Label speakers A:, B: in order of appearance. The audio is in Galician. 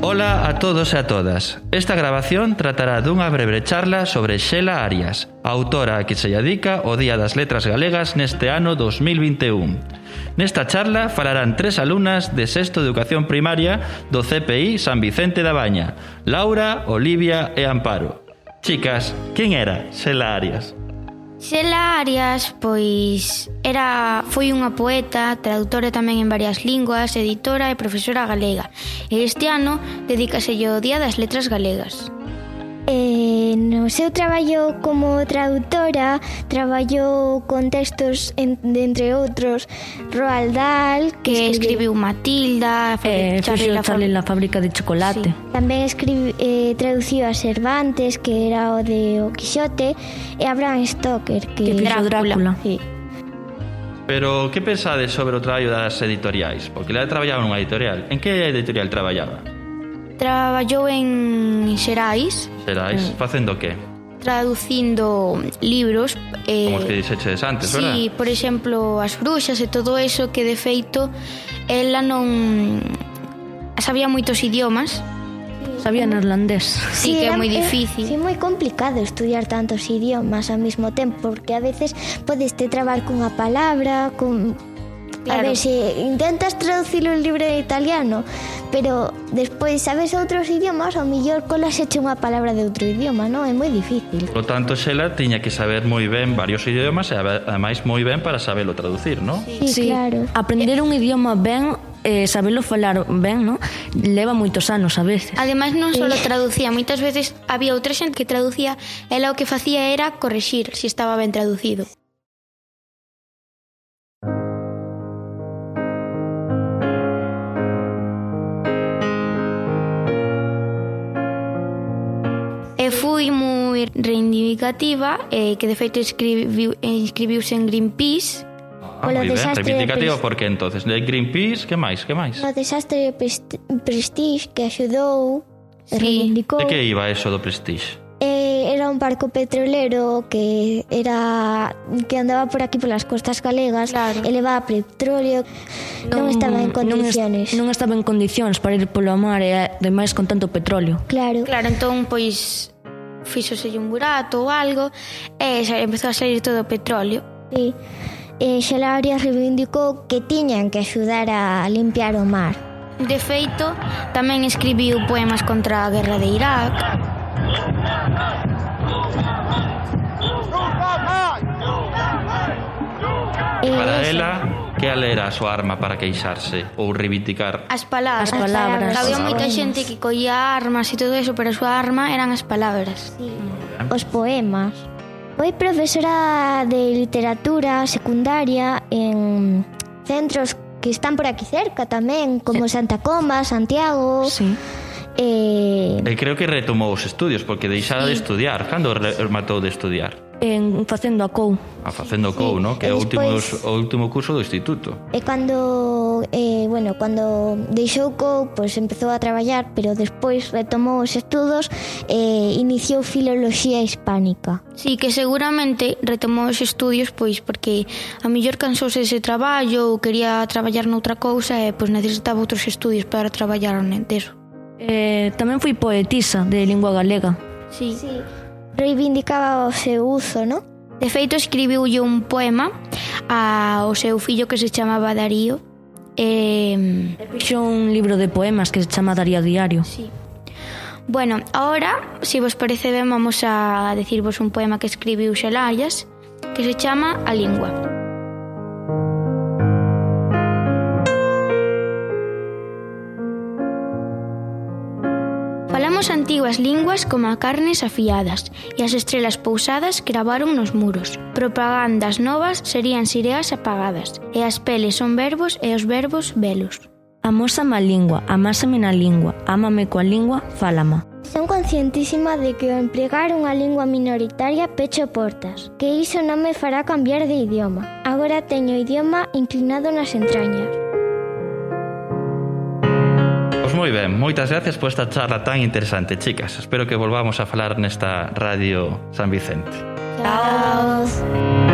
A: Ola a todos e a todas. Esta grabación tratará dunha breve charla sobre Xela Arias, a autora a que se adica o Día das Letras Galegas neste ano 2021. Nesta charla falarán tres alumnas de sexto de educación primaria do CPI San Vicente da Baña, Laura, Olivia e Amparo. Chicas, quen era Xela Arias?
B: Xela Arias, pois, era foi unha poeta, traductora tamén en varias linguas, editora e profesora galega. E este ano dedícaselle o Día das Letras Galegas.
C: Eh, no seu traballo como traductora traballou con textos en, de, entre outros Roald Dahl,
B: que escribiu, escribiu Matilda,
D: eh,
B: Charlie, la,
D: Charlie la fábrica de chocolate.
B: Sí.
C: Tamén escribiu, eh, traduciu a Cervantes, que era o de O Quixote, e a Bram Stoker, que,
D: que fixo Drácula. Drácula.
C: Sí.
A: Pero que pensades sobre o traballo das editoriais? Porque le traballaba nunha editorial. En que editorial traballaba?
B: Traballou en Xerais.
A: Xerais, mm. facendo que?
B: Traducindo libros. Eh,
A: Como os que dixeches antes, sí, verdad?
B: Sí, por exemplo, as bruxas e todo eso que, de feito, ela non... Sabía moitos idiomas.
D: Sabía neerlandés.
B: Sí, sí, que é moi difícil.
C: É, sí, moi complicado estudiar tantos idiomas ao mesmo tempo, porque a veces podes te trabar cunha palabra, con...
B: Claro.
C: A ver, se intentas traducir un libro de italiano, Pero despois sabes outros idiomas, ao millor colas eche unha palabra de outro idioma, non? É moi difícil.
A: Por tanto, Xela tiña que saber moi ben varios idiomas e ademais moi ben para sabelo traducir, non?
C: Sí, sí, claro.
D: Aprender un idioma ben eh, sabelo falar ben, non? Leva moitos anos a veces.
B: Ademais non só traducía, moitas veces había outra xente que traducía, ela o que facía era correxir se si estaba ben traducido. E fui moi reivindicativa, eh, que de feito escribiu, inscribiuse en Greenpeace,
A: Ah,
C: polo
A: moi ben, reivindicativo
C: pres...
A: porque entonces de Greenpeace, que máis, que máis?
C: O desastre de Prestige que axudou,
B: sí.
C: reivindicou.
A: De que iba eso do Prestige?
C: Eh, era un barco petrolero que era que andaba por aquí polas costas galegas,
B: claro.
C: elevaba petróleo, non, non estaba en condicións.
D: Non, est non estaba en condicións para ir polo mar e ademais con tanto petróleo.
C: Claro.
B: Claro, entón pois fixose un burato ou algo e xa empezou a salir todo o petróleo.
C: Sí. E Xelaria reivindicou que tiñan que axudar a limpiar o mar.
B: De feito, tamén escribiu poemas contra a guerra de Irak.
A: Para ela, Cal era a súa arma para queixarse ou reivindicar?
B: As palabras.
D: As palabras.
B: Había moita xente que collía armas e todo eso, pero a súa arma eran as palabras.
C: Sí. Os poemas. Foi profesora de literatura secundaria en centros que están por aquí cerca tamén, como Santa Comba, Santiago...
D: Sí.
C: Eh...
A: E creo que retomou os estudios, porque deixara sí. de estudiar. Cando rematou de estudiar?
D: En facendo a COU.
A: A facendo a COU, sí. no? Que é o último,
C: despois...
A: o último curso do instituto.
C: E cando, eh, bueno, cando deixou COU, pois pues, empezou a traballar, pero despois retomou os estudos e eh, iniciou Filoloxía Hispánica.
B: Sí, que seguramente retomou os estudios pois porque a mellor cansouse ese traballo ou quería traballar noutra cousa e pois necesitaba outros estudios para traballar ao.
D: Eh, tamén foi poetisa de lingua galega.
B: Sí.
C: sí reivindicaba o seu uso, non?
B: De feito, escribiulle un poema ao seu fillo que se chamaba Darío. E...
D: fixo un libro de poemas que se chama Darío Diario.
B: Sí. Bueno, ahora, se si vos parece ben, vamos a decirvos un poema que escribiu Xelallas que se chama A Lingua. Temos antiguas linguas como a carnes afiadas e as estrelas pousadas gravaron nos muros. Propagandas novas serían sireas apagadas e as peles son verbos e os verbos velos.
D: Amósame a lingua, amásame na lingua, ámame coa lingua, fálama.
C: Son conscientísima de que o empregar unha lingua minoritaria pecho portas, que iso non me fará cambiar de idioma. Agora teño o idioma inclinado nas entrañas
A: moi ben, moitas gracias por esta charla tan interesante, chicas. Espero que volvamos a falar nesta Radio San Vicente.
C: Chao.